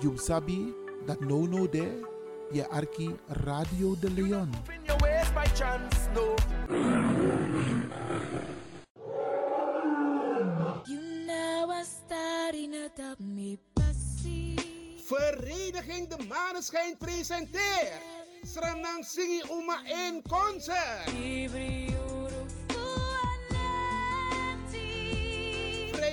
You sabi dat no no there, je arki Radio de Leon. In your ways by chance, no. You know I starting to me passy. Vereniging De Maneschijn presenteert Sranang Singi Uma in concert.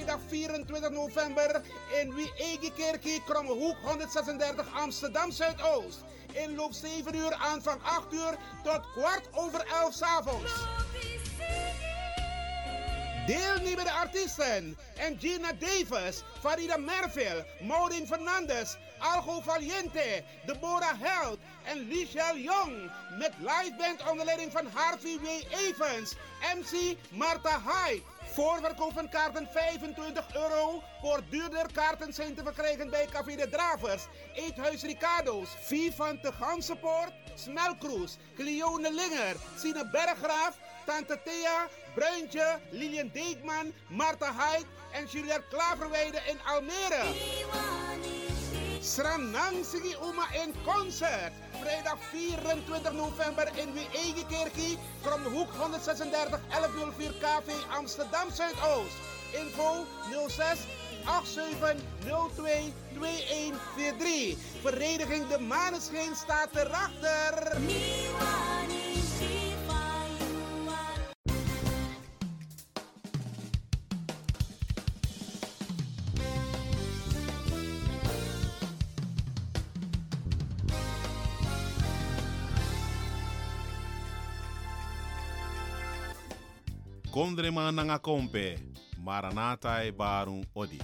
Vrijdag 24 november in Wiegekerkie, Krommehoek 136 Amsterdam Zuidoost. Inloop 7 uur, aanvang 8 uur tot kwart over 11 's avonds. Deelnemende artiesten: Gina Davis, Farida Merville, Maureen Fernandes, Algo Valiente, Deborah Held en Lichelle Jong. Met liveband onder leiding van Harvey W. Evans, MC Marta Hyde. Voorverkoop van kaarten 25 euro. Voor duurder kaarten zijn te verkrijgen bij Café de Dravers, Eethuis Ricardo's, Vivante Gansenpoort, Smelkroes, Cleone Linger, Sine Berggraaf, Tante Thea, Bruintje, Lilian Deekman, Marta Hyde en Juliette Klaverweide in Almere. Sranang Sigi Uma in concert. Vrijdag 24 november in Wiegekerkie. Kromhoek 136 1104 KV Amsterdam Zuidoost. Info 06 8702 2143. Vereniging De Maneschijn staat erachter. Kondrema nanga kompe, Maranatha e Barung Odi.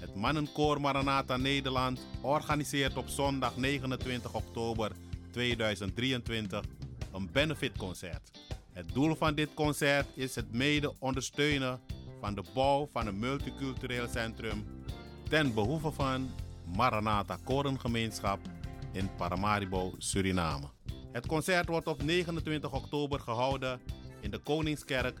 Het mannenkoor Maranatha Nederland organiseert op zondag 29 oktober 2023 een benefitconcert. Het doel van dit concert is het mede ondersteunen van de bouw van een multicultureel centrum ten behoeve van Maranatha Korengemeenschap in Paramaribo, Suriname. Het concert wordt op 29 oktober gehouden in de Koningskerk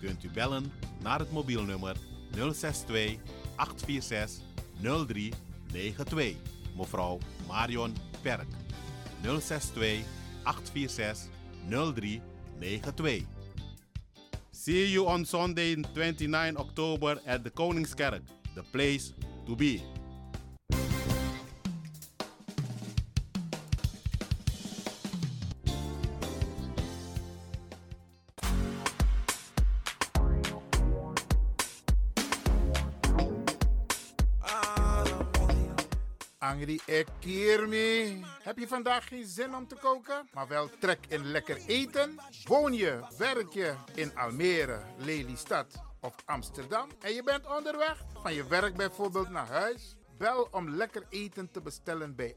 kunt u bellen naar het mobielnummer 062 846 0392. Mevrouw Marion Perk. 062 846 0392. See you on Sunday 29 October at the Koningskerk, the place to be. Angry Ekirmi. Heb je vandaag geen zin om te koken, maar wel trek in lekker eten? Woon je, werk je in Almere, Lelystad of Amsterdam en je bent onderweg van je werk bijvoorbeeld naar huis? Bel om lekker eten te bestellen bij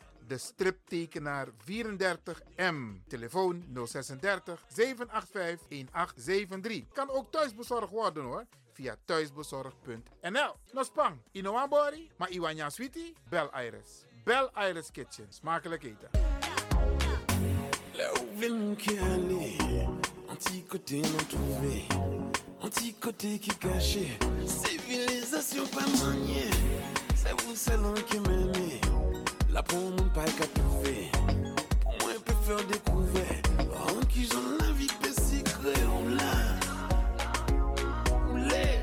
de striptekenaar 34M. Telefoon 036 785 1873. Kan ook thuisbezorgd worden hoor. Via thuisbezorgd.nl. No spang, Inoambori, maar Iwanya Sweetie, Bel Iris. Bel Iris Kitchen. Smakelijk eten. Où veulent qui aller, un petit. Civilisation pas. Là pour mon pas qu'à trouver, pour moi je peux faire découvrir. En qui j'en la on l'a. Oulé.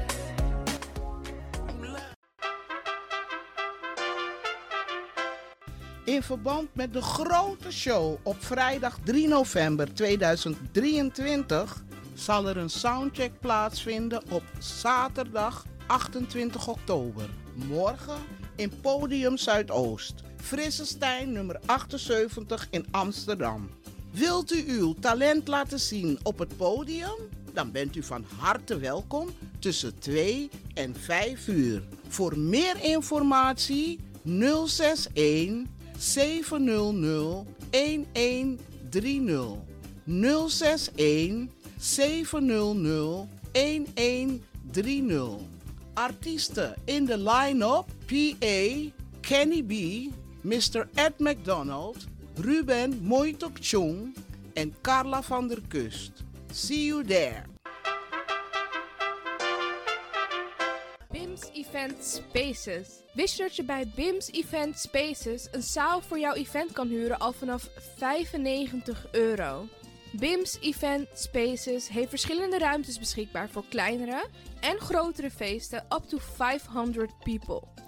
In verband met de grote show op vrijdag 3 november 2023 zal er een soundcheck plaatsvinden op zaterdag 28 oktober. Morgen in Podium Zuidoost, Frissestein nummer 78 in Amsterdam. Wilt u uw talent laten zien op het podium? Dan bent u van harte welkom tussen 2 en 5 uur. Voor meer informatie 061 700 1130. 061 700 1130. Artiesten in de line-up: PA, Kenny B, Mr. Ed McDonald, Ruben Moitok Chung en Carla van der Kust. See you there. BIMS Event Spaces. Wist je dat je bij BIMS Event Spaces een zaal voor jouw event kan huren al vanaf 95 euro? BIMS Event Spaces heeft verschillende ruimtes beschikbaar voor kleinere en grotere feesten up to 500 people.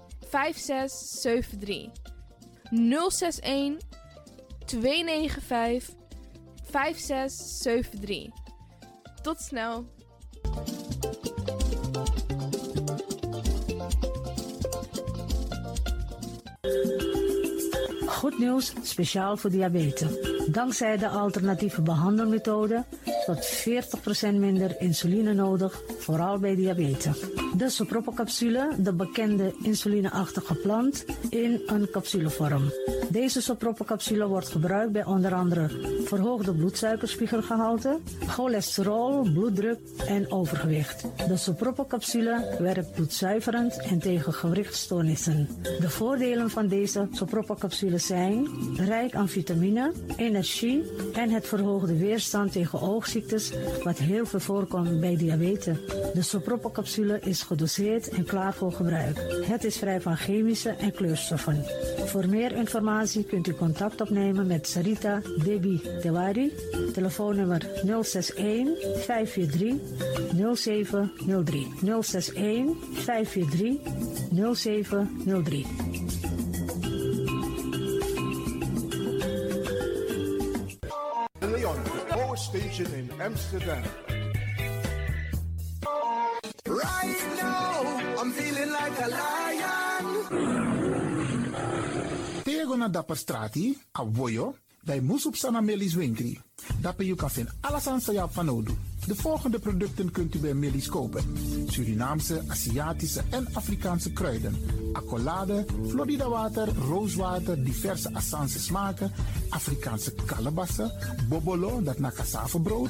5673. 061 295 5673. Tot snel. Goed nieuws, speciaal voor diabetes. Dankzij de alternatieve behandelmethode tot 40% minder insuline nodig, vooral bij diabetes. De sopropocapsule, de bekende insulineachtige plant, in een capsulevorm. Deze sopropocapsule wordt gebruikt bij onder andere verhoogde bloedsuikerspiegelgehalte, cholesterol, bloeddruk en overgewicht. De sopropocapsule werkt bloedzuiverend en tegen gewrichtstoornissen. De voordelen van deze sopropocapsule zijn rijk aan vitamine, energie en het verhoogde weerstand tegen wat heel veel voorkomt bij diabetes. De sopropocapsule is gedoseerd en klaar voor gebruik. Het is vrij van chemische en kleurstoffen. Voor meer informatie kunt u contact opnemen met Sarita Debi Dewari, telefoonnummer 061 543 0703. 061 543 0703. Station in Amsterdam. Right now, I'm feeling like a lion. Tego na dapper strati, a voyo, bij Moesop Sana Melis Winkri. Dapper you kan vinden alles aan sa van Odu. De volgende producten kunt u bij Melis kopen. Surinaamse, Aziatische en Afrikaanse kruiden. Accolade, Florida water, rooswater, diverse Assange smaken. Afrikaanse kalebassen, bobolo, dat na brood,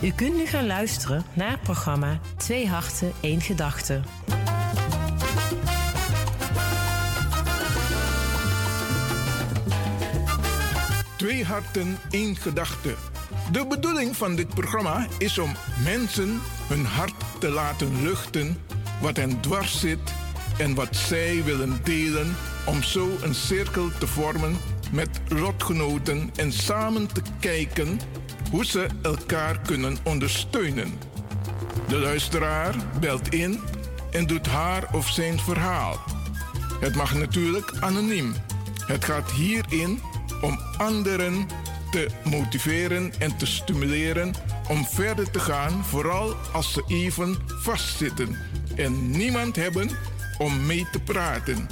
U kunt nu gaan luisteren naar het programma Twee Harten, één Gedachte. Twee harten, één gedachte. De bedoeling van dit programma is om mensen hun hart te laten luchten wat hen dwars zit en wat zij willen delen om zo een cirkel te vormen met lotgenoten en samen te kijken hoe ze elkaar kunnen ondersteunen. De luisteraar belt in en doet haar of zijn verhaal. Het mag natuurlijk anoniem. Het gaat hierin om anderen te motiveren en te stimuleren om verder te gaan, vooral als ze even vastzitten en niemand hebben om mee te praten.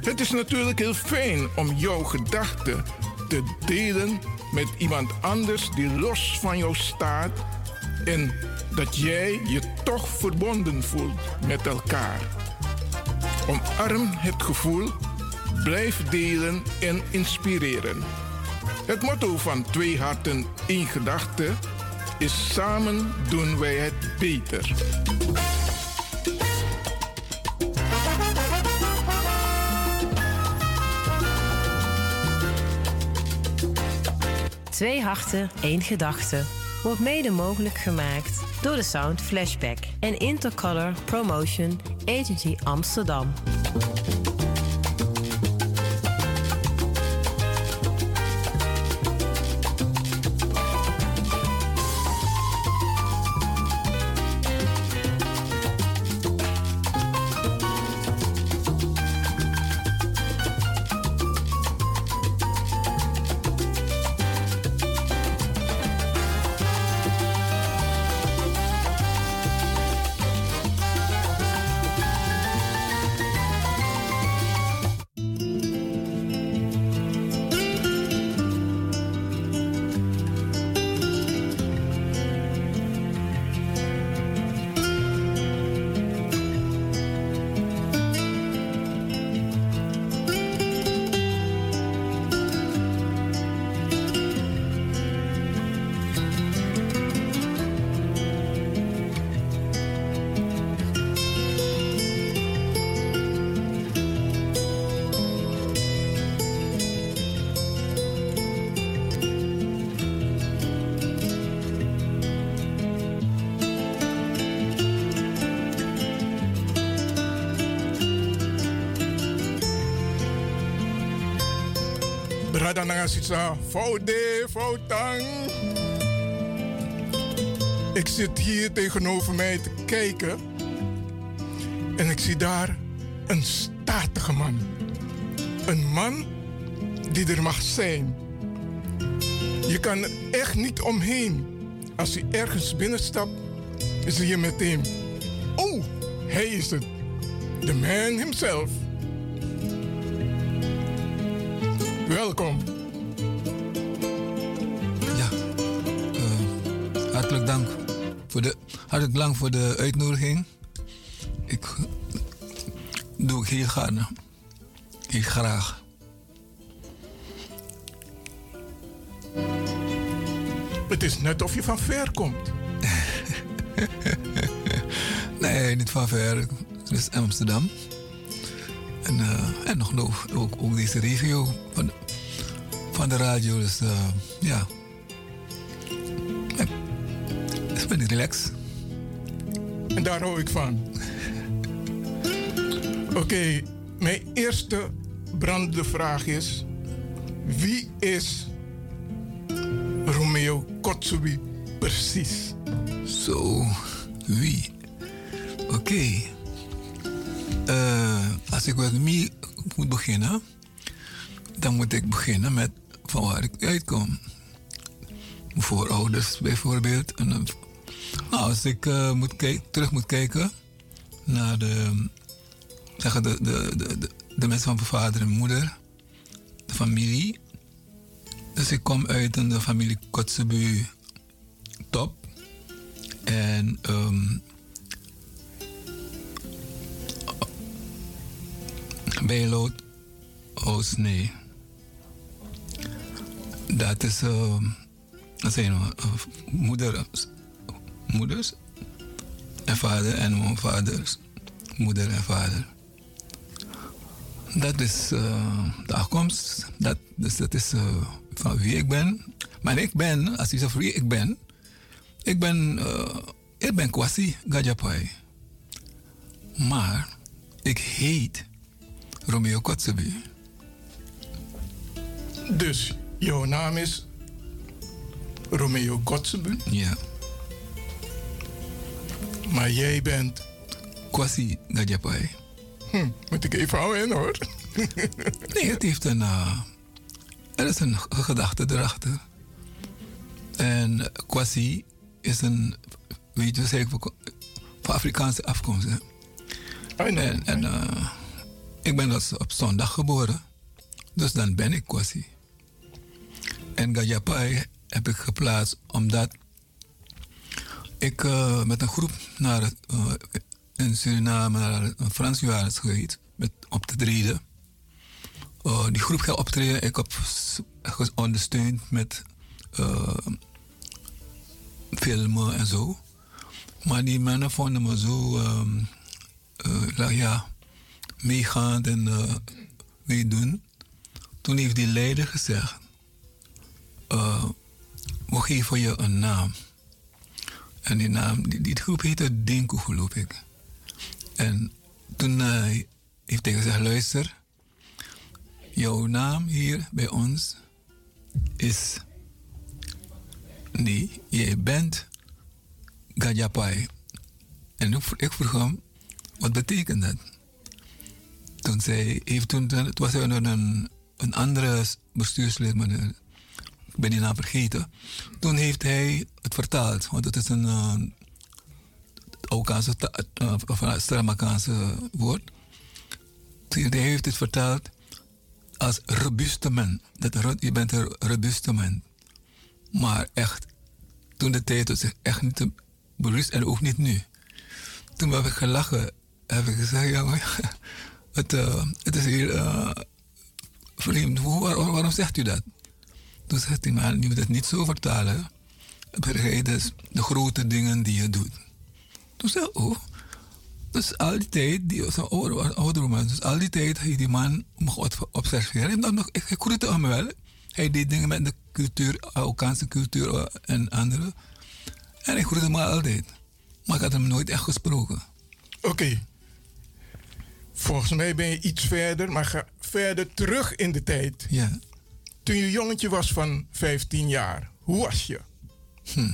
Het is natuurlijk heel fijn om jouw gedachten te delen met iemand anders die los van jou staat en dat jij je toch verbonden voelt met elkaar. Omarm het gevoel, blijf delen en inspireren. Het motto van Twee Harten, één Gedachte is samen doen wij het beter. Twee harten, één gedachte. Wordt mede mogelijk gemaakt door de Sound Flashback en Intercolor Promotion Agency Amsterdam. Brada Nangasisa, Foude, Foutang. Ik zit hier tegenover mij te kijken. En ik zie daar een statige man. Een man die er mag zijn. Je kan er echt niet omheen. Als hij ergens binnenstapt, hij hier meteen. Oh, hij is het. The man himself. Hartelijk dank voor de, hartelijk dank voor de uitnodiging. Ik doe ik heel gaarne. Heel graag. Het is net of je van ver komt. Nee, niet van ver. Het is Amsterdam. En, eh, en nog, nog ook, ook deze regio van de, van de radio. Dus eh, ja. Ben relaxed. En daar hou ik van. Oké, mijn eerste brandende vraag is: wie is Romeo Kotsubi precies? Zo, wie? Oké. Eh, als ik met mij moet beginnen, dan moet ik beginnen met van waar ik uitkom. Mijn voorouders bijvoorbeeld. En, dan- nou, als ik eh, moet terug moet kijken naar de, zeggen de, de, de, de, mensen van mijn vader en moeder, de familie. Dus ik kom uit de familie Kotzebu Top. En ehm Bijlood, Oost, nee. Dat is, ehm dat zijn uh, moeder, moeders en vader en mijn vaders moeder en vader. Dat is uh, de afkomst. Dat, dus dat is uh, van wie ik ben. Maar ik ben, als je zegt wie ik ben, ik ben, uh, ik ben Kwasi Gajapai. Maar ik heet Romeo Kotzebi. Dus jouw naam is Romeo Kotzebu? Ja. Maar jij bent... Kwasi Gajapai. Hm, moet ik even houden in hoor. nee, het heeft een... Uh, er is een gedachte erachter. En Kwasi is een... Weet je, zeg ik van Afrikaanse afkomst. Hè? En, en uh, ik ben dus op zondag geboren. Dus dan ben ik Kwasi. En Gajapai heb ik geplaatst omdat ik uh, met een groep naar uh, in Suriname naar een Frans is geweest met op te treden. Uh, die groep gaat optreden. Ik heb ondersteund met filmen en zo. Maar die mannen vonden me zo um, ja, meegaand en meedoen. Toen heeft die leider gezegd: We geven je een naam. En die naam, die, die groep heette Dinku, geloof ik. En toen uh, heeft hij gezegd: luister, jouw naam hier bij ons is. Nee, jij bent Gajapai. En ik vroeg hem: wat betekent dat? Toen zei heeft toen, het was een, een, een andere bestuurslid, maar ik ben die naam vergeten. Toen heeft hij het vertaald, want het is een uh, of een Stramakaanse woord. Hij heeft het vertaald als robuuste man. Dat, je bent een robuuste man. Maar echt, toen de tijd was echt niet bewust en ook niet nu. Toen heb ik gelachen, heb ik gezegd, ja, het, uh, het is hier vreemd. Waar, waarom zegt u dat? Toen zegt hij, maar je moet het niet zo vertalen. Begrijp dus de grote dingen die je doet. Toen zei ik, oh. Dus al die tijd, die oude man, dus al die tijd heeft die man mocht observeren. En dan nog, ik, ik groette hem wel. Hij deed dingen met de cultuur, Alkaanse cultuur eh, en andere. En ik groette hem altijd. Maar ik had hem nooit echt gesproken. Oké. Okay. Volgens mij ben je iets verder, maar ga verder terug in de tijd. Ja. Toen je jongetje was van 15 jaar, hoe was je? Hm.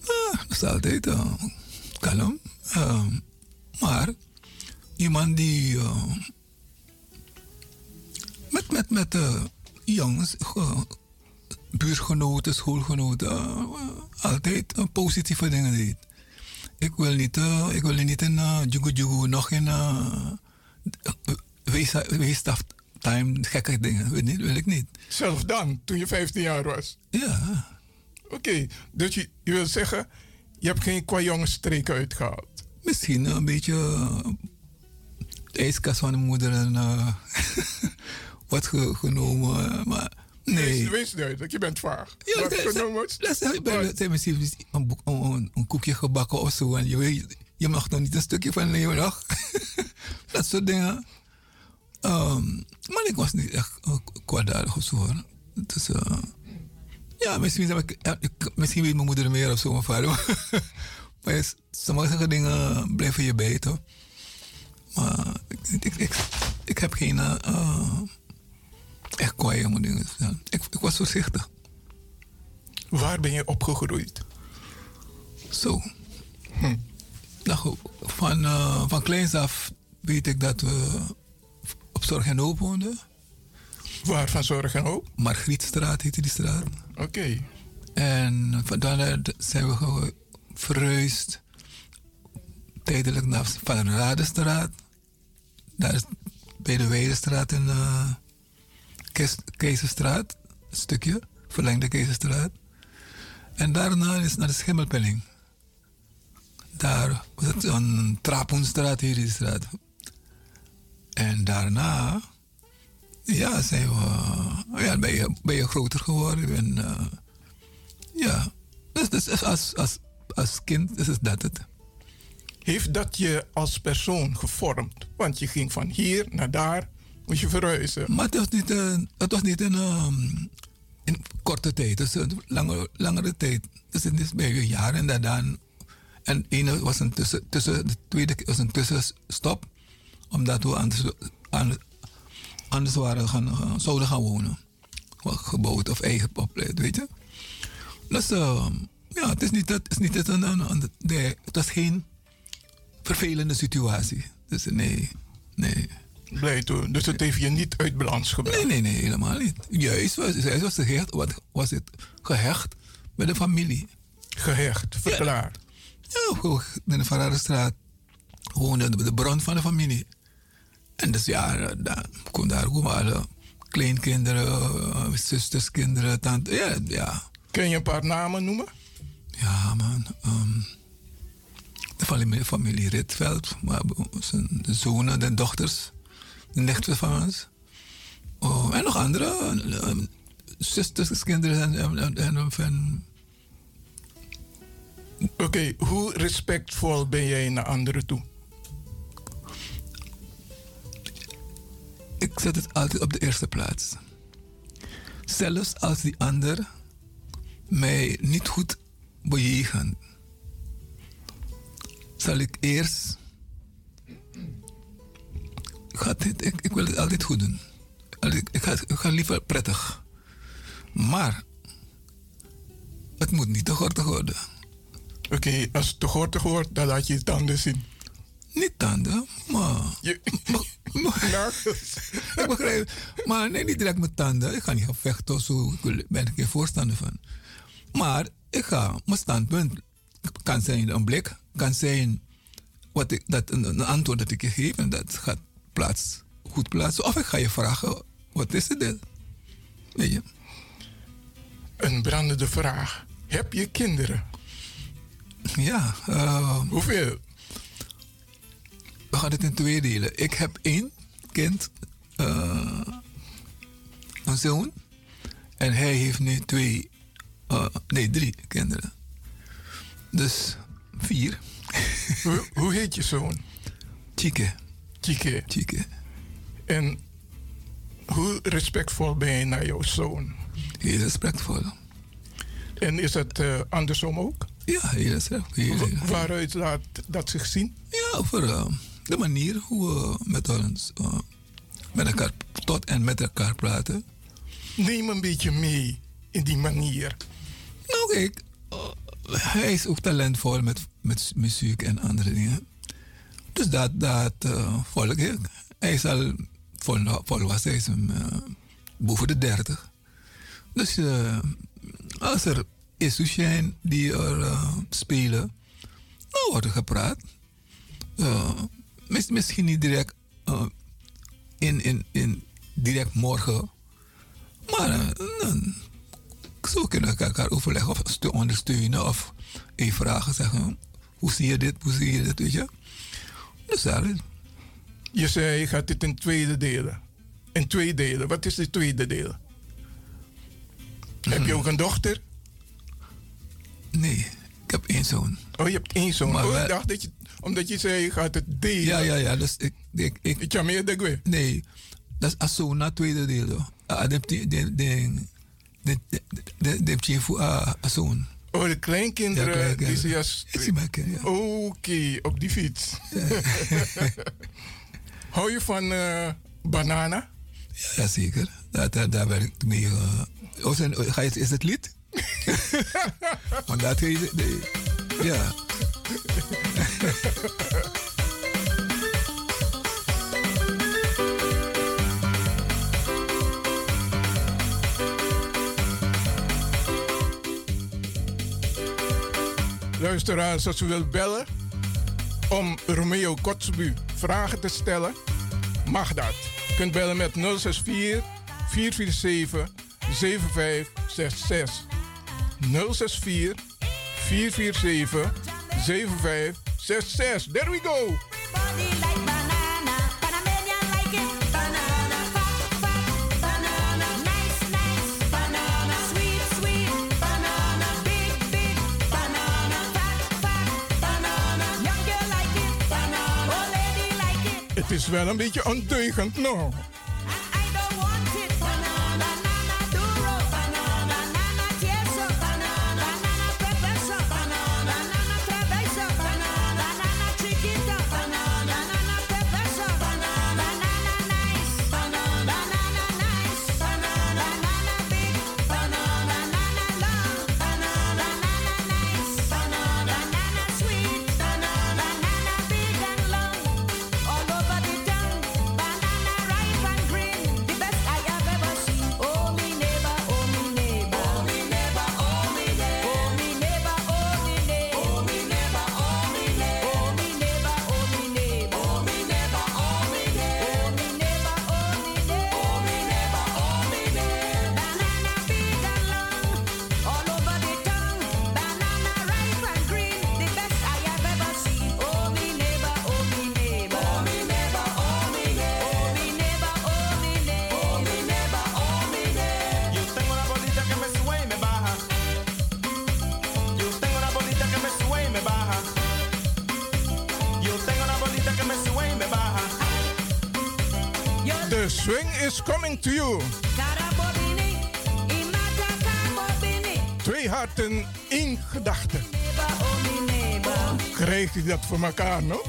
Ah, dat is altijd uh, kalm. Uh, maar iemand die uh, met, met, met uh, jongens, buurtgenoten, schoolgenoten, altijd positieve dingen deed. Ik wil niet, ik wil niet in uh, jugu nog in uh, wees, weesstaf time, gekke dingen. Wil, niet, wil ik niet. Zelf dan, toen je 15 jaar was? Ja. Oké, okay, dus je, je wil zeggen, je hebt geen kwajongensstreken uitgehaald? Misschien een beetje uh, de ijskast van de moeder en uh, wat ge, genomen, maar nee. Wees, wees dat je bent vaag. Ja, wat genomen misschien een, een, een, koekje gebakken of zo en je, weet, je mag nog niet een stukje van leven nog. dat soort dingen. Um, maar ik was niet echt uh, kwaadaardig of zo hoor. Dus, uh, ja, misschien, ik, misschien weet mijn moeder meer of zo, mijn vader. maar sommige dingen blijven je bij, toch? Maar ik, ik, ik, ik heb geen uh, echt kwaaie dingen. Ja. Ik, ik was voorzichtig. Waar ben je opgegroeid? Zo. Hm. Nou, van, uh, van kleins af weet ik dat we op Zorg en Hoop woonden. Waar van Zorg en Hoop? Margrietstraat heette die straat. Oké. Okay. En van daarna zijn we verhuisd tijdelijk naar Van Radenstraat. Daar is bij de Weidestraat en uh, Keizerstraat, een stukje, verlengde Keizerstraat. En daarna is naar de Schimmelpenning. Daar was het een Trapoenstraat, hier die straat. En daarna, ja, zijn we, ja, ben je, ben je groter geworden. En, uh, ja, dus, dus als, als als kind is dat het. Heeft dat je als persoon gevormd? Want je ging van hier naar daar, moest je verhuizen. Maar het was niet, een, het was niet een, um, in korte tijd, is een lange, langere tijd. Dus het is bij een jaar en dan. En ene was een tussen, tussen, de tweede was een tussenstop, omdat we anders, anders waren gaan, zouden gaan wonen. Gebouwd of eigen opleid, weet je. Dus uh, ja, het is niet, het is niet een, een, nee, het was geen vervelende situatie. Dus nee, nee. Blij toen. Dus het heeft je niet uit balans gebracht? Nee, nee, nee, helemaal niet. Juist was, juist was, gehecht, wat, was het gehecht met de familie. Gehecht, verklaar. Ja, ja in de Verraderstraat woonde de, de bron van de familie. En dus ja, dan kon daar komen alle kleinkinderen, zusters, kinderen, tante. Ja, ja. Kun je een paar namen noemen? Ja, man. Um, de familie, familie Ritveld, maar zijn de zonen, de dochters, de nichten van ons. Oh, en nog andere, um, zusters, kinderen en, en, en, en Oké, okay, hoe respectvol ben jij naar anderen toe? Ik zet het altijd op de eerste plaats. Zelfs als die ander mij niet goed bejegent, zal ik eerst. Ga dit, ik, wil het altijd goed doen. Ik, ga, liever prettig. Maar het moet niet te gortig worden. Oké, als het te gortig wordt, dan laat je je tanden zien. Niet tanden, maar. Je, maar, ik begrijp. Maar nee, niet direct met tanden. Ik ga niet gaan vechten, zo ben ik geen voorstander van. Maar ik ga mijn standpunt kan zijn een blik, kan zijn wat ik, dat een, een antwoord dat ik je geef en dat gaat plaats, goed plaatsen. Of ik ga je vragen, wat is het? Weet je? Een brandende vraag. Heb je kinderen? Ja. Uh, Hoeveel? We gaan het in twee delen. Ik heb één kind, uh, een zoon. En hij heeft nu twee, uh, nee, drie kinderen. Dus vier. hoe, hoe, heet je zoon? Chike. Chike. Chike. En hoe respectvol ben je naar jouw zoon? Heel respectvol. En is het uh, andersom ook? Ja, heel respectvol. Waaruit laat dat zich zien? Ja, uh, de manier hoe we met ons uh, met elkaar tot en met elkaar praten. Neem een beetje mee in die manier. Nou, kijk, hij is ook talentvol met, met muziek en andere dingen. Dus dat, dat uh, volg ik. Hij is al vol, volwassen, hij is boven de dertig. Dus als er issues zijn die er spelen, dan wordt er gepraat. Mis, misschien niet direct in, in, in direct morgen, maar zo kunnen we elkaar overleggen of te ondersteunen of even vragen zeggen. Hoe zie je dit? Hoe zie je dit? Weet je? Dus daarin. Je zei je gaat dit in tweede delen. In twee delen. Wat is de tweede deel? Heb je ook een dochter? Nee, zoon. Oh, je hebt één zoon. Maar oh, ik dacht dat je, omdat je zei je gaat het delen. Ja, ja, ja. Dus ik, ik, ik, ik meer de Nee, dat is Asona tweede deel. Ah, de, de, de, de, de, de, de zoon. Oh, de kleinkinderen. Ja, kleinkinderen. Die juist... Mijn ja. Oké, okay, op die fiets. Ja. Hou je van uh, bananen? Ja, zeker. Daar, daar, daar werk ik mee. Uh, oh, zijn, ga je, is het lied? Want dat heet... Ja. Luisteraars, als u wilt bellen om Romeo Kotzbu vragen te stellen, mag dat. U kunt bellen met 064 447 7566. 064 447 7566. There we go. Het is wel een beetje ondeugend nog. Swing is coming to you. Twee harten, één gedachte. Krijg je dat voor elkaar, no?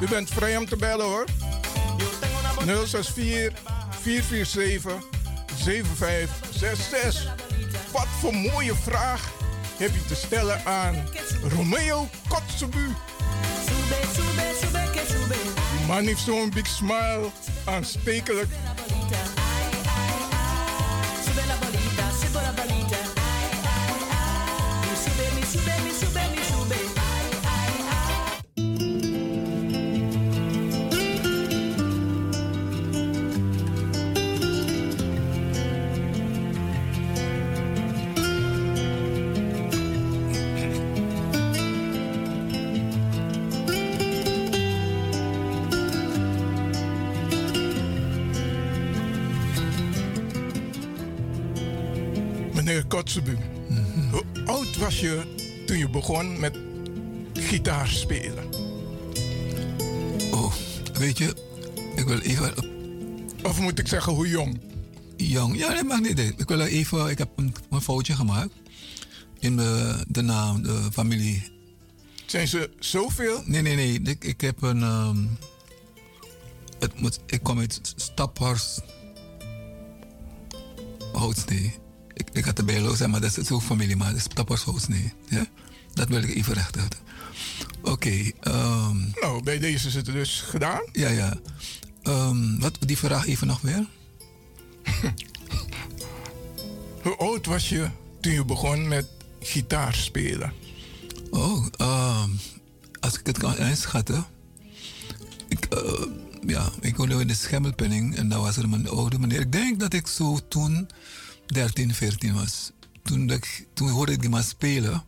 U bent vrij om te bellen hoor. 064 447 7566. Wat voor mooie vraag heb je te stellen aan Romeo Kotzebu? Die man heeft zo'n big smile, aanstekelijk. Hoe oud was je toen je begon met gitaar spelen? Oh, weet je, ik wil even. Of moet ik zeggen, hoe jong? Jong, ja, dat mag niet. Ik wil even, ik heb een, een foutje gemaakt in de, de naam, de familie. Zijn ze zoveel? Nee, nee, nee. Ik, ik heb een. ehm, het moet, ik kom uit Staphorst. Houtsnee. Ik, ik had erbij zeggen, maar dat is ook familie, maar dat is Staphorst Houtsnee. Ja? Dat wil ik even recht uit. Oké. ehm, Nou, bij deze is het dus gedaan. ja, ja. Ehm, wat die vraag even nog weer? Hoe oud was je toen je begon met gitaar spelen? Oh, ehm, als ik het kan inschatten. Ik, eh, ja, ik woonde in de Schemmelpenning en daar was er een oude meneer. Ik denk dat ik zo toen 13, 14 was. Toen, ik, toen hoorde ik die man spelen.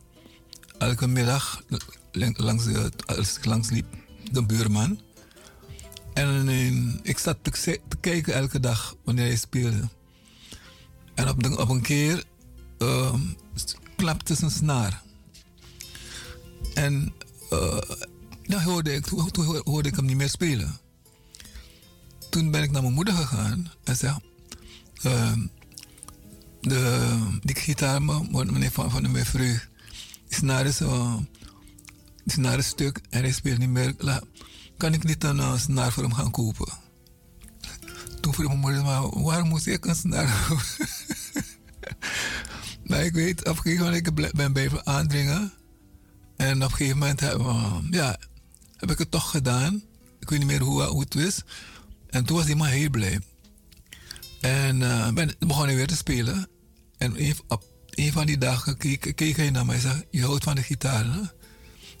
Elke middag lang- langs als ik langs liep, de buurman. En eh, ik zat te, kijken elke dag wanneer hij speelde. En op, een keer ehm, klapte zijn snaar. En dan hoorde ik, toen, toen hoorde ik hem niet meer spelen. Toen ben ik naar mijn moeder gegaan en zei: ehm, de, Die gitaar, me- meneer van, van die snaar is, eh, die snaar is stuk en hij speelt niet meer. La- kan ik niet een eh, snaar voor hem gaan kopen? Toen vroeg mijn moeder: maar waarom moest ik een snaar maar ik weet, op een gegeven moment ik ben blijven aandringen. En op een gegeven moment heb, eh, ja, heb ik het toch gedaan. Ik weet niet meer hoe, hoe het was. En toen was die man heel blij. En eh, ben, begon hij weer te spelen. En een, op een van die dagen keek, keek hij naar mij en zei: Je houdt van de gitaar, hè?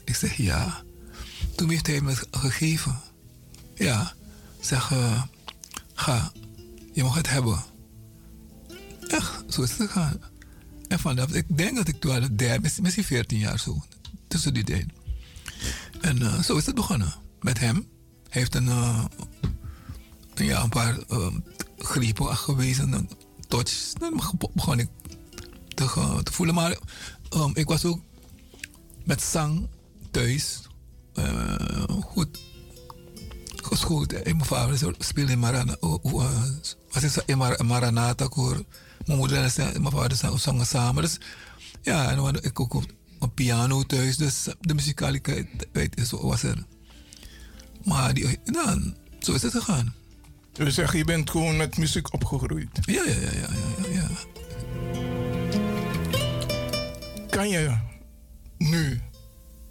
Ik zeg ja. Toen heeft hij me gegeven. Ja. Zeg, eh, ga, je mag het hebben. Echt, zo is het gegaan. En vanaf, ik denk dat ik toen al derde, misschien- misschien 14 jaar zo, tussen die tijd. En eh, zo is het begonnen met hem. Hij heeft een, een, ja, een paar gewezen, een touch. Dan begon ik eh, te voelen. Maar ehm, ik was ook met zang thuis. eh, goed geschoold. En mijn vader speelde in Maranatha. was het in Mar Maranatha koor. Mijn moeder en mijn vader zongen samen. Dus ja, en dan ik ook op piano thuis. Dus de muzikaliteit was er. Maar die, nou, zo is het gegaan. Dus zeg, je bent gewoon met muziek opgegroeid. Ja, ja, ja, ja, ja, ja. Kan je nu,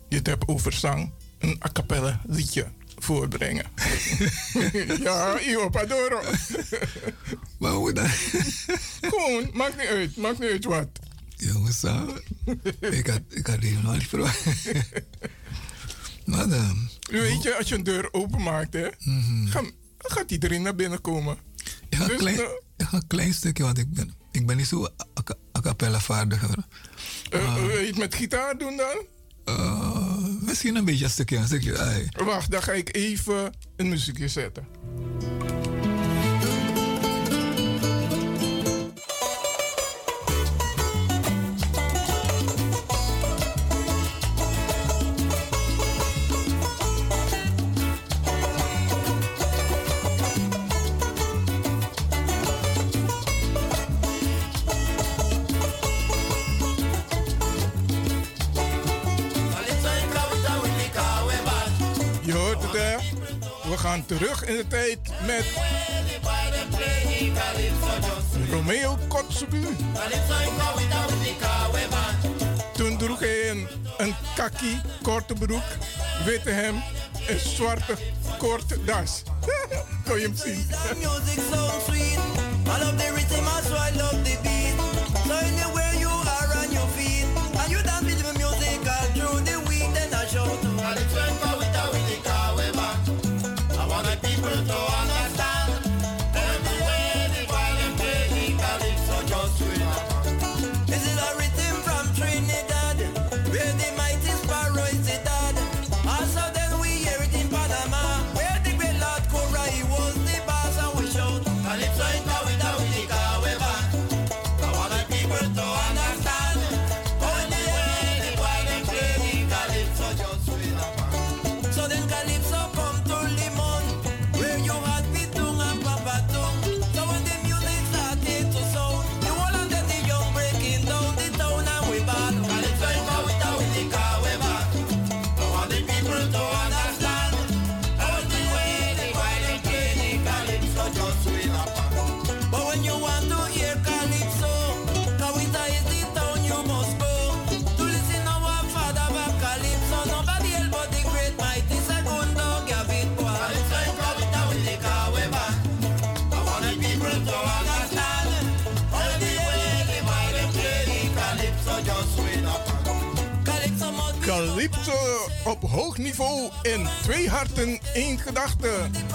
je het hebt over zang, een a cappella liedje voorbrengen? ja, Io Padoro. Maar hoe dan? Gewoon, maakt niet uit, maakt niet uit wat. Jongens, ik had, ik had helemaal niet verwacht. maar dan... Weet je, als je een deur openmaakt, hè, gaan- gaat iedereen naar binnen komen. Ik ga, een Dus, klein, eh, een klein stukje, want ik ben, ik ben niet zo a, cappella vaardiger. eh, wil je het met gitaar doen dan? Uh, misschien een beetje een stukje, een stukje. ai. Wacht, dan ga ik even een muziekje zetten. Terug in de tijd met Romeo Kotsubu. Toen droeg hij een, kaki, korte broek, witte hem en zwarte korte das. Kon je hem zien? Op hoog niveau in Twee Harten, één Gedachte.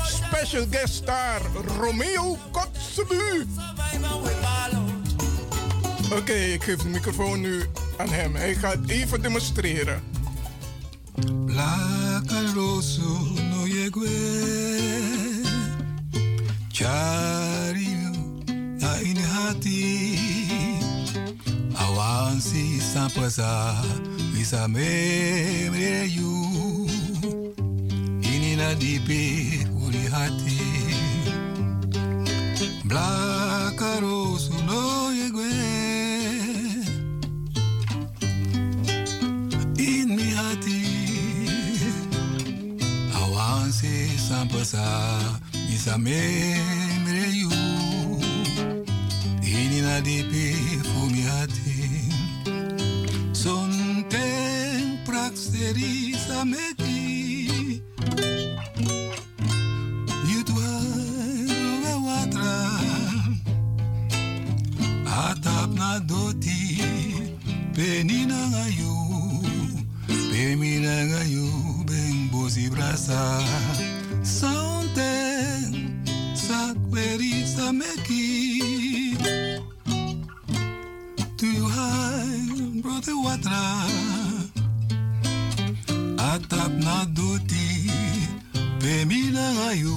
Special guest star Romeo Kotzebu. Oké, ik geef de microfoon nu aan hem. Hij gaat even demonstreren. La calroso no Chario na ini hati Awansi sampasa Visa me you. Ini na dipe uri hati. Bla calroso no llegue In mi hati. Awanse sampasa Misa memre you. Ini na dipi fumi hati Cérizame aquí. You dois water. atap na doti penina ngayu pemina ngayu beng bosi brasa saunten sakwerizame aquí. Tu hai brother watra atap na duti pemi ayu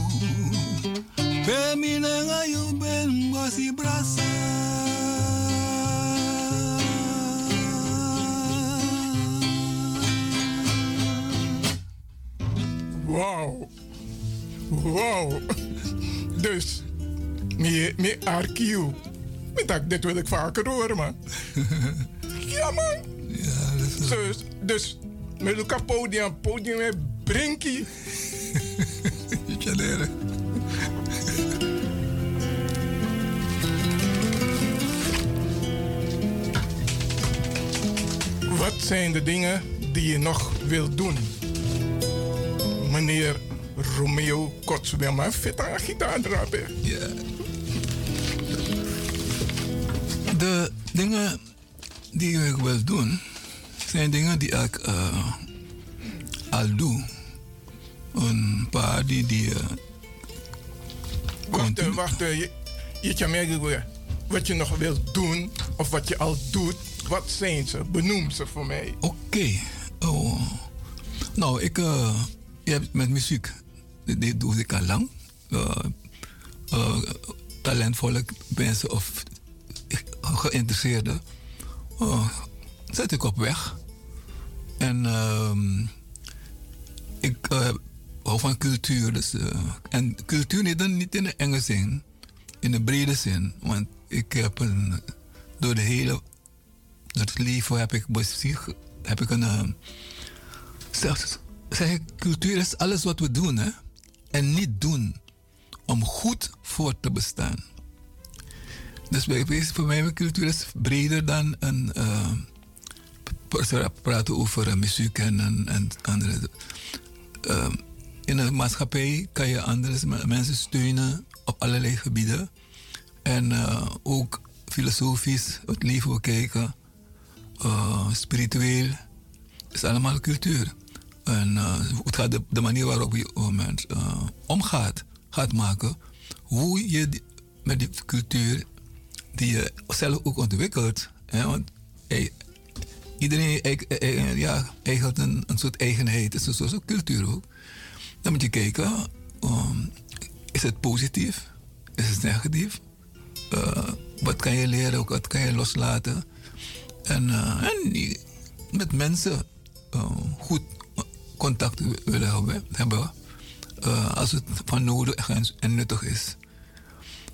ngayu ayu ben bosi brasa Wow. Wow. Dus, me, me arkiu. Ik dit wil ik vaker horen, man. ja, man. Ja, dat is... Dus, dus met elkaar podium, podium met Brinkie. Je leren. Wat zijn de dingen die je nog wilt doen? Meneer Romeo Kotswema, vet aan gitaar drapen. Ja. De dingen die ik wil doen, zijn dingen die ik eh, al doe. Een paar die... die eh, Wacht, eh, wacht. Je, je kan merken weer wat je nog wilt doen of wat je al doet. Wat zijn ze? Benoem ze voor mij. Oké. Oh. Nou, ik... je hebt met muziek, dit, doe ik al lang. Talentvolle mensen of geïnteresseerden zet ik op weg. En ehm, ik eh, hou van cultuur. Dus, eh, en cultuur niet, niet in de enge zin, in de brede zin. Want ik heb een, door de hele door het leven heb ik heb ik een. eh, zeg, cultuur is alles wat we doen, hè? En niet doen om goed voor te bestaan. Dus voor mij, mijn cultuur is breder dan een. pra- praten over eh, muziek en, en, andere. eh, in een maatschappij kan je andere mensen steunen op allerlei gebieden. En eh, ook filosofisch het leven bekijken, eh, spiritueel, is allemaal cultuur. En het gaat de, manier waarop je uh, mens, omgaat, gaat maken, hoe je met die cultuur die je zelf ook ontwikkelt. Hè? Want hey, iedereen eig- eh, eh, ja, eigent een, een soort eigenheid, het is een soort cultuur ook. Dan moet je kijken, ehm, is het positief? Is het negatief? Eh, wat kan je leren, wat kan je loslaten? En, eh, en met mensen eh, goed contact willen hebben, hebben eh, als het van nodig en, nuttig is.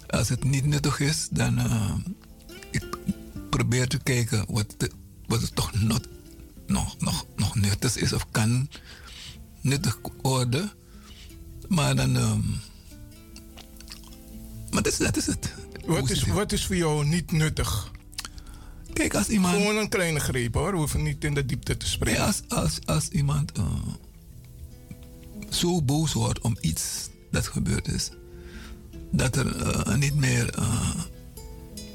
Als het niet nuttig is, dan eh, ik probeer te kijken wat, wat het toch not, nog, nog, nog nuttig is of kan nuttig worden. Maar dan. ehm, maar dat is, dat is het. Wat is, wat is voor jou niet nuttig? Kijk, als iemand. Gewoon een kleine greep hoor, we hoeven niet in de diepte te spreken. Nee, als, als, als iemand eh, zo boos wordt om iets dat gebeurd is, dat er eh, niet meer. eh,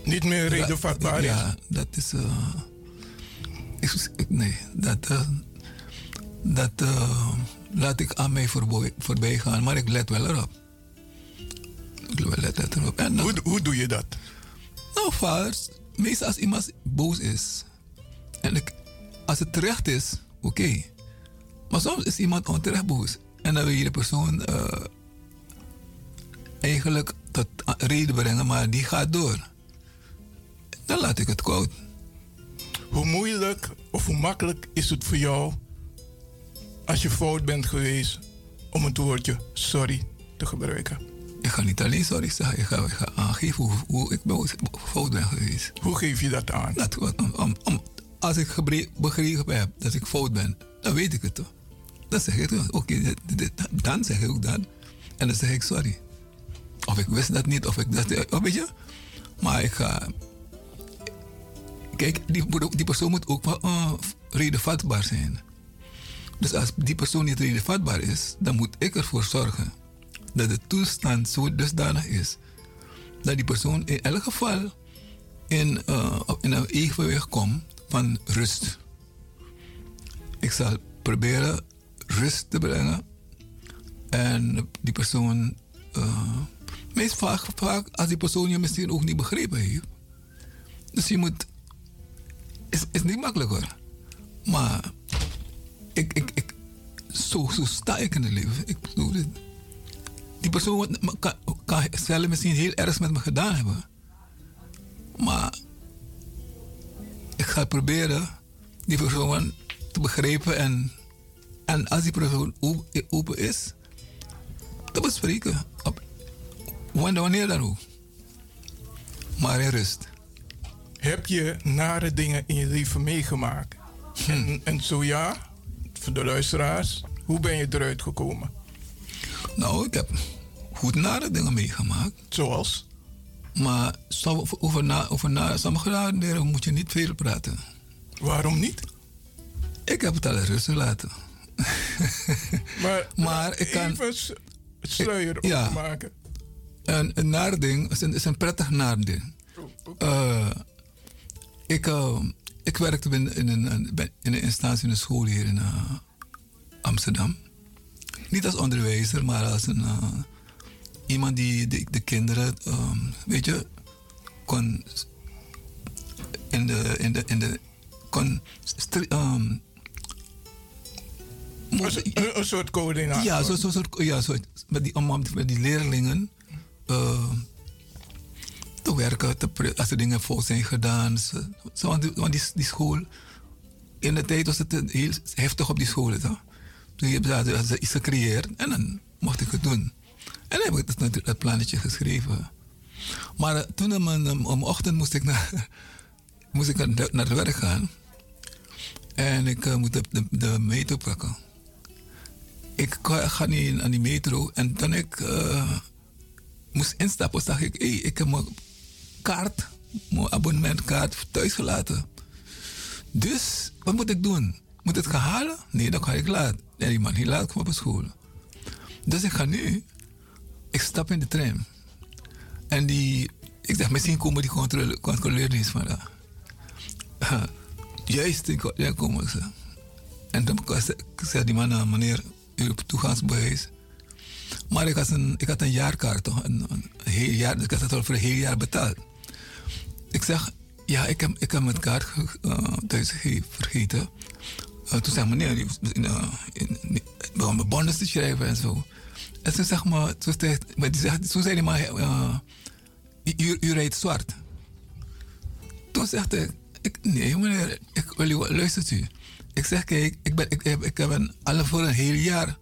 niet meer reden vatbaar is. Ja, dat is. Ik, nee, dat. eh, dat eh, laat ik aan mij voorbij, voorbij gaan, maar ik let wel erop. Ik let, erop. En, hoe, hoe doe je dat? Nou, vaak, meestal als iemand boos is. En ik, als het terecht is, oké. Maar soms is iemand onterecht boos. En dan wil je de persoon eh, eigenlijk tot reden brengen, maar die gaat door. Dan laat ik het koud. Hoe moeilijk of hoe makkelijk is het voor jou als je fout bent geweest om het woordje sorry te gebruiken? Ik ga niet alleen sorry zeggen, ik ga, ik ga aangeven hoe, hoe ik fout ben geweest. Hoe geef je dat aan? Dat, om, om, om- als ik begrepen heb dat ik fout ben, dan weet ik het toch. Dan zeg ik toch, oké, dan zeg ik ook dat. En dan zeg ik sorry. Of ik wist dat niet, of ik dat, of weet je. Maar ik ga. Kijk, die, die persoon moet ook wel uh, redenvatbaar zijn. Dus als die persoon niet redenvatbaar is, dan moet ik ervoor zorgen dat de toestand zo dusdanig is dat die persoon in elk geval in, eh, op- in een evenwicht komt van rust. Ik zal proberen rust te brengen en die persoon, eh, meest vaak, vaak als die persoon je misschien ook niet begrepen heeft. Dus je moet, is, is niet makkelijk hoor. Maar ik, ik, ik, zo, zo sta ik in het leven. Ik bedoel, die persoon kan, kan zelf misschien heel erg met me gedaan hebben. Maar ik ga proberen die persoon te begrijpen. En, en als die persoon open is, te bespreken. Op, wanneer dan ook. Maar in rust. Heb je nare dingen in je leven meegemaakt? Hm. En, en zo ja, voor de luisteraars, hoe ben je eruit gekomen? Nou, ik heb goed nare dingen meegemaakt. Zoals? Maar over, na, over na, sommige nare dingen moet je niet veel praten. Waarom niet? Ik heb het al rustig laten. Maar, maar ik kan... even sluier Ja. opmaken. Een, een naar ding is een, is een prettig naar ding. Eh, ik, eh, ik werkte in, in, een, in een instantie in een school hier in eh, Amsterdam. Niet als onderwijzer, maar als een, eh, iemand die de, de kinderen, ehm, weet je, kon in de, in de, in de kon ehm, Een, een soort coördinator. ja, zo, zo, zo, ja zo, met, die, om met die leerlingen eh, te werken, te, als er dingen voor zijn gedaan. Zo, zo, want die, die, school, in de tijd was het heel heftig op die school. Hè? Toen heb- ze iets gecreëerd en dan mocht ik het doen. En dan heb ik dat, dat, dat plannetje geschreven. Maar eh, toen om, om, om ochtend moest ik naar, moest ik naar, naar het werk gaan. En ik eh, moet de, de, metro pakken ik ga niet aan die metro. En toen ik eh, moest instappen, zag ik, ik heb kaart, mijn abonnementkaart thuis gelaten. Dus, wat moet ik doen? Moet ik het gaan halen? Nee, dan ga ik laat. Nee, die man, die laat me op school. Dus ik ga nu, ik stap in de tram. En die, ik dacht, misschien komen die controle- controleurs niet vandaag. Juist, die ko- ja, komen ze. En toen zei die man, "Ah, meneer, uw toegangsbewijs. Maar ik had een, ik had een jaarkaart, toch? Een, een heel jaar, dus ik had het al voor een heel jaar betaald. Ik zeg, ja, ik heb, ik heb mijn kaart eh, thuis ge- vergeten. Eh, toen zei meneer, hoeft in, uh, in, begon mijn bonus te schrijven en zo. En toen zeg maar, toen zei, maar die toen zei hij maar, u, u rijdt zwart. Toen zegt hij, ik, nee meneer, ik wil luistert u. Ik zeg, kijk, ik, ben, ik, heb, ik heb een, alle voor een heel jaar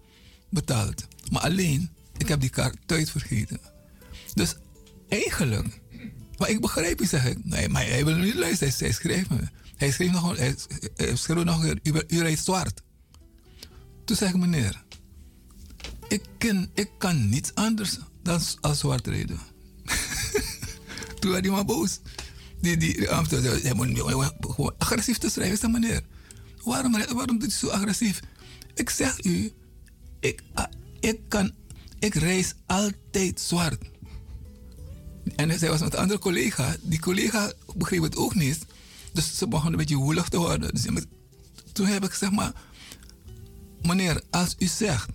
betaald. Maar alleen, ik heb die kaart thuis vergeten. Dus eigenlijk, maar ik begrijp je, zeg ik. Nee, maar hij wil niet luisteren, hij, schreef me. Hij schreef nog, hij, schreef nog een keer, u, rijdt zwart. Toen zeg ik, meneer, ik kan, ik kan niets anders dan als zwart rijden. Toen werd hij maar boos. Die, die, hij moet gewoon agressief te schrijven. Ik meneer, waarom, waarom doet u zo agressief? Ik zeg u, ik, ah, ik, kan, ik reis altijd zwart. En hij was met een andere collega. Die collega begreep het ook niet. Dus ze begon een beetje woelig te worden. Dus toen heb ik gezegd, maar meneer, als u zegt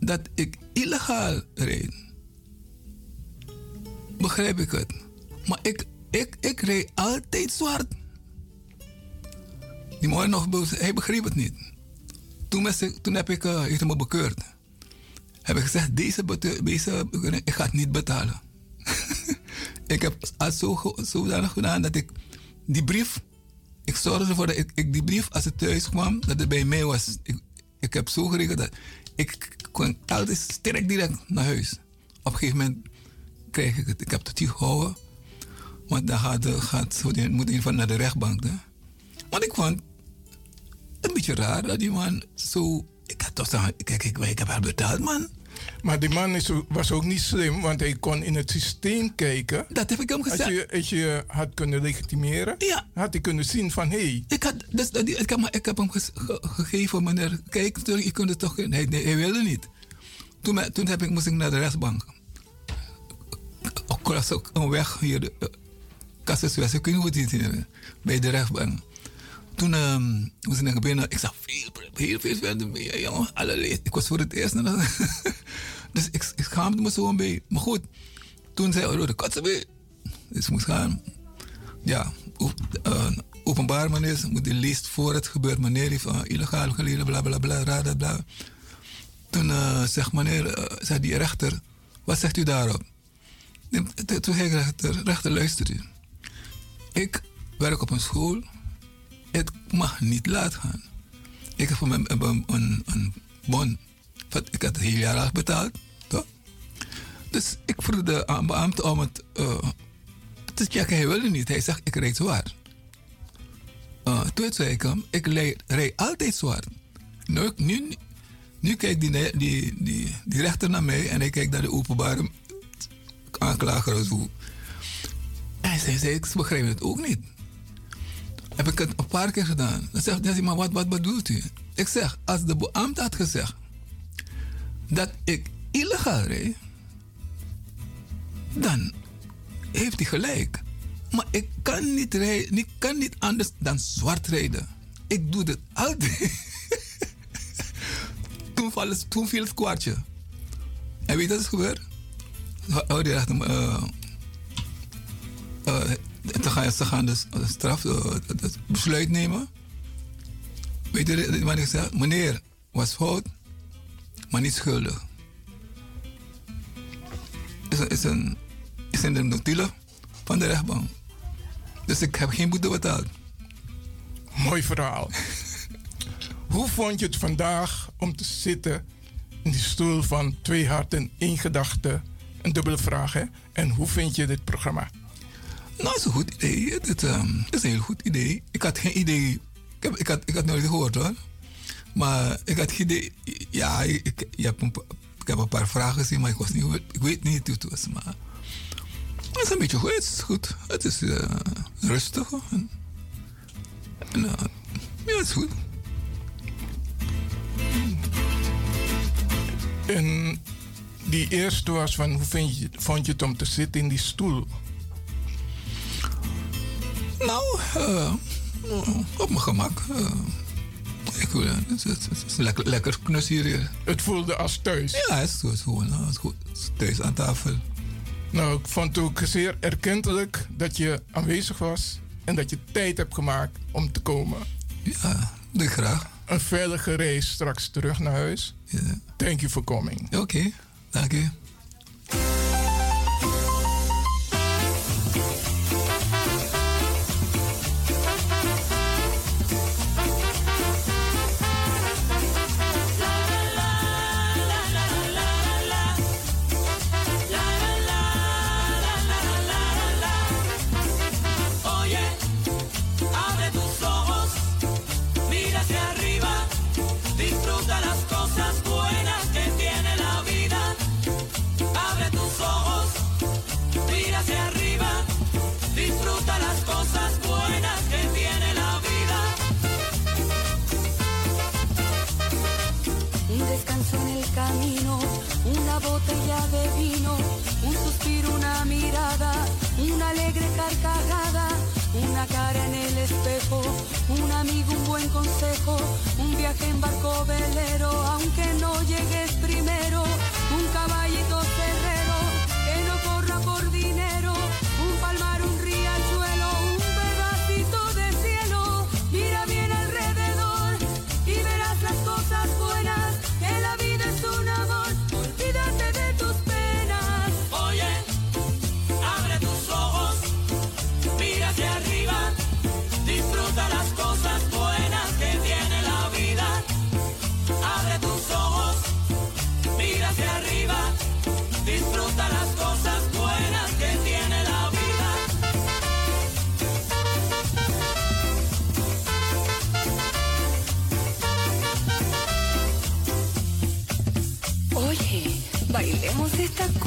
dat ik illegaal rijd, begrijp ik het. Maar ik, ik, ik rijd altijd zwart. Die man nog hij begreep het niet. Toen, toen heb ik uh, hij me bekeurd. Heb ik gezegd, deze, deze ik ga het niet betalen. ik heb het zo, zodanig gedaan dat ik die brief, ik zorgde ervoor dat ik, die brief, als het thuis kwam, dat het bij mij was. Ik, heb zo geregeld dat ik kon altijd sterk direct naar huis. Op een gegeven moment krijg ik het. Ik heb het hier gehouden. Want dan gaat, gaat zo, moet in geval naar de rechtbank. Hè. Want ik vond een beetje raar dat die man zo... Ik had toch zeggen, kijk, ik heb haar betaald, man. Maar die man is, was ook niet slim, want hij kon in het systeem kijken. Dat heb ik hem gezegd. Als je, als je had kunnen legitimeren, ja. had hij kunnen zien van hé. Hey, Ik, had, dus, dat- ik, heb, ik heb hem ge- gegeven, meneer, kijk, natuurlijk, je kunt het toch... Nee, nee, hij wilde niet. Toen, toen heb ik, moest ik naar de rechtbank. Ook was ook een weg hier, de uh, Kasserswest, ik weet niet hoe het hier, bij de rechtbank. Toen um, ik naar binnen, ik zag veel, heel veel verder mee, jongen, allerlei. Ik was voor het eerst. de- dus ik, ik schaamde me zo een beetje. Maar goed, toen zei hij, de katse weer. Dus ik moest gaan. Ja, op, uh, openbaar manier, moet leest voor het gebeurt, meneer heeft illegaal geleden, bla bla bla, bla, bla. Toen uh, zegt meneer, uh, zei die rechter, wat zegt u daarop? Toen zei ik rechter, rechter luister u. Ik werk op een school, het mag niet laat gaan. Ik heb een, een, een, een bon ik had het hele jaar al betaald. Toch? Dus ik vroeg de beambte om het uh, te checken. Hij wilde niet. Hij zegt, ik rijd zwart. Uh, toen zei ik hem, ik rijd altijd zwart. Nu, nu, nu kijkt die, die, die, rechter naar mij en hij kijkt naar de openbare aanklager. En hij zei, ik begrijp het ook niet. Heb ik het een paar keer gedaan. Dan zegt hij, maar wat, wat bedoelt u? Ik zeg, als de beambte had gezegd dat ik illegaal rijd, dan heeft hij gelijk. Maar ik kan niet, rijden, ik kan niet anders dan zwart rijden. Ik doe dit altijd. toen, viel, toen viel het kwartje. En weet je wat is gebeurd? Oh, die dacht, uh, uh, te gaan, ze gaan dus straf, uh, het besluit nemen. Weet je wat ik zeg? Meneer was fout, maar niet schuldig. Is een, is een, is in de notulen van de rechtbank. Dus ik heb geen boete betaald. Mooi verhaal. Hoe vond je het vandaag om te zitten in die stoel van twee harten, één gedachte? Een dubbele vraag, hè? En hoe vind je dit programma? Nou, het is een goed idee. Het, het is een heel goed idee. Ik had geen idee. Ik, heb, ik, had, ik had nooit gehoord hoor. Maar ik had geen idee. Ja, ik, ik heb een paar vragen gezien, maar ik, was niet, ik weet niet hoe het was. Maar het is een beetje goed. Het is goed. Het is uh, rustig. En, uh, ja, het is goed. En die eerste was van hoe vind je, vond je het om te zitten in die stoel? Nou, uh, op mijn gemak. Uh, ik, uh, het, het is lekker, lekker knus hier. Het voelde als thuis? Ja, het is, gewoon het is goed, thuis aan tafel. Nou, ik vond het ook zeer erkentelijk dat je aanwezig was en dat je tijd hebt gemaakt om te komen. Ja, ik graag. Een veilige reis straks terug naar huis. Ja. Thank you for coming. Oké, okay, dank je. Botella de vino, un suspiro, una mirada, una alegre carcajada, una cara en el espejo, un amigo, un buen consejo, un viaje en barco velero, aunque no llegues primero, un caballito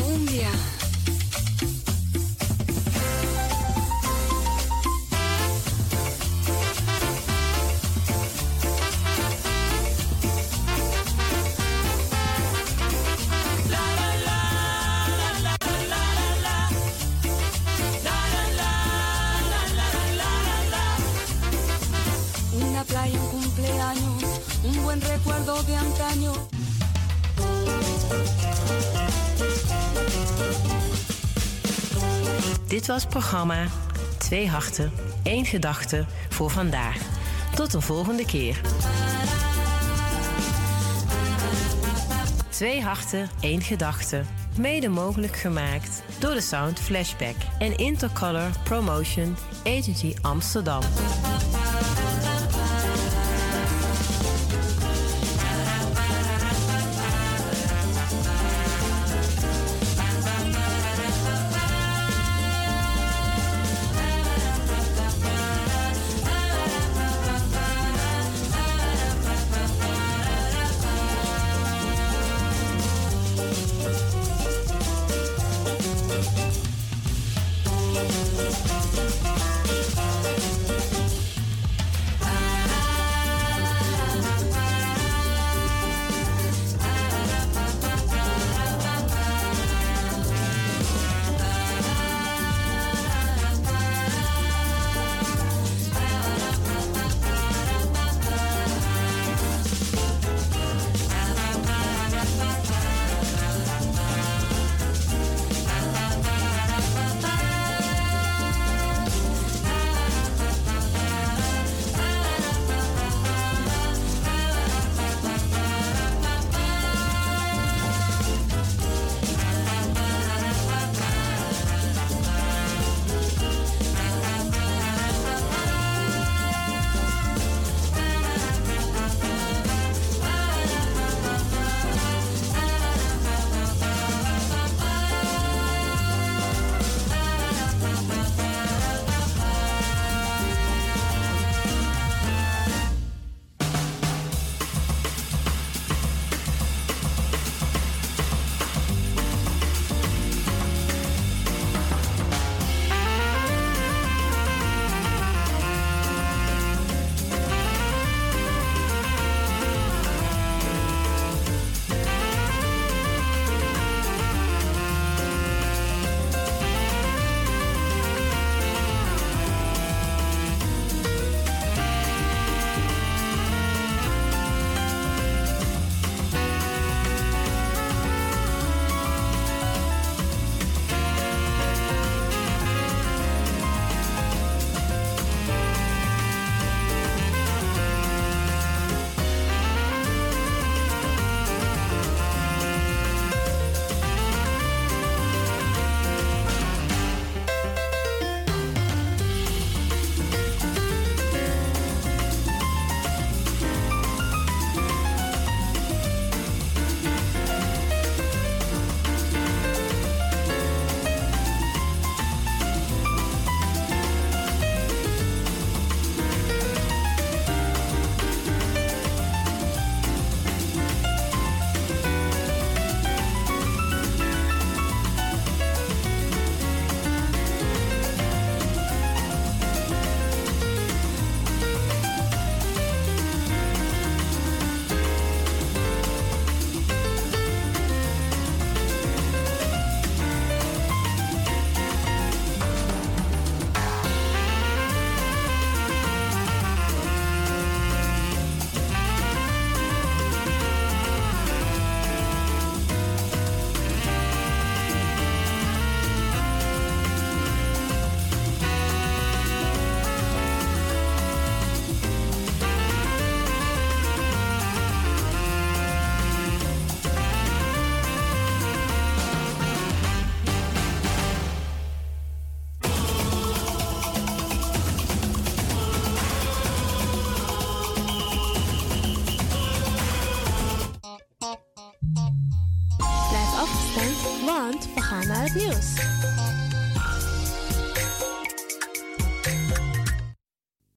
兄弟啊 was programma Twee Harten, één Gedachte voor vandaag. Tot een volgende keer. Twee Harten, één Gedachte. Mede mogelijk gemaakt door de Sound Flashback en Intercolor Promotion Agency Amsterdam.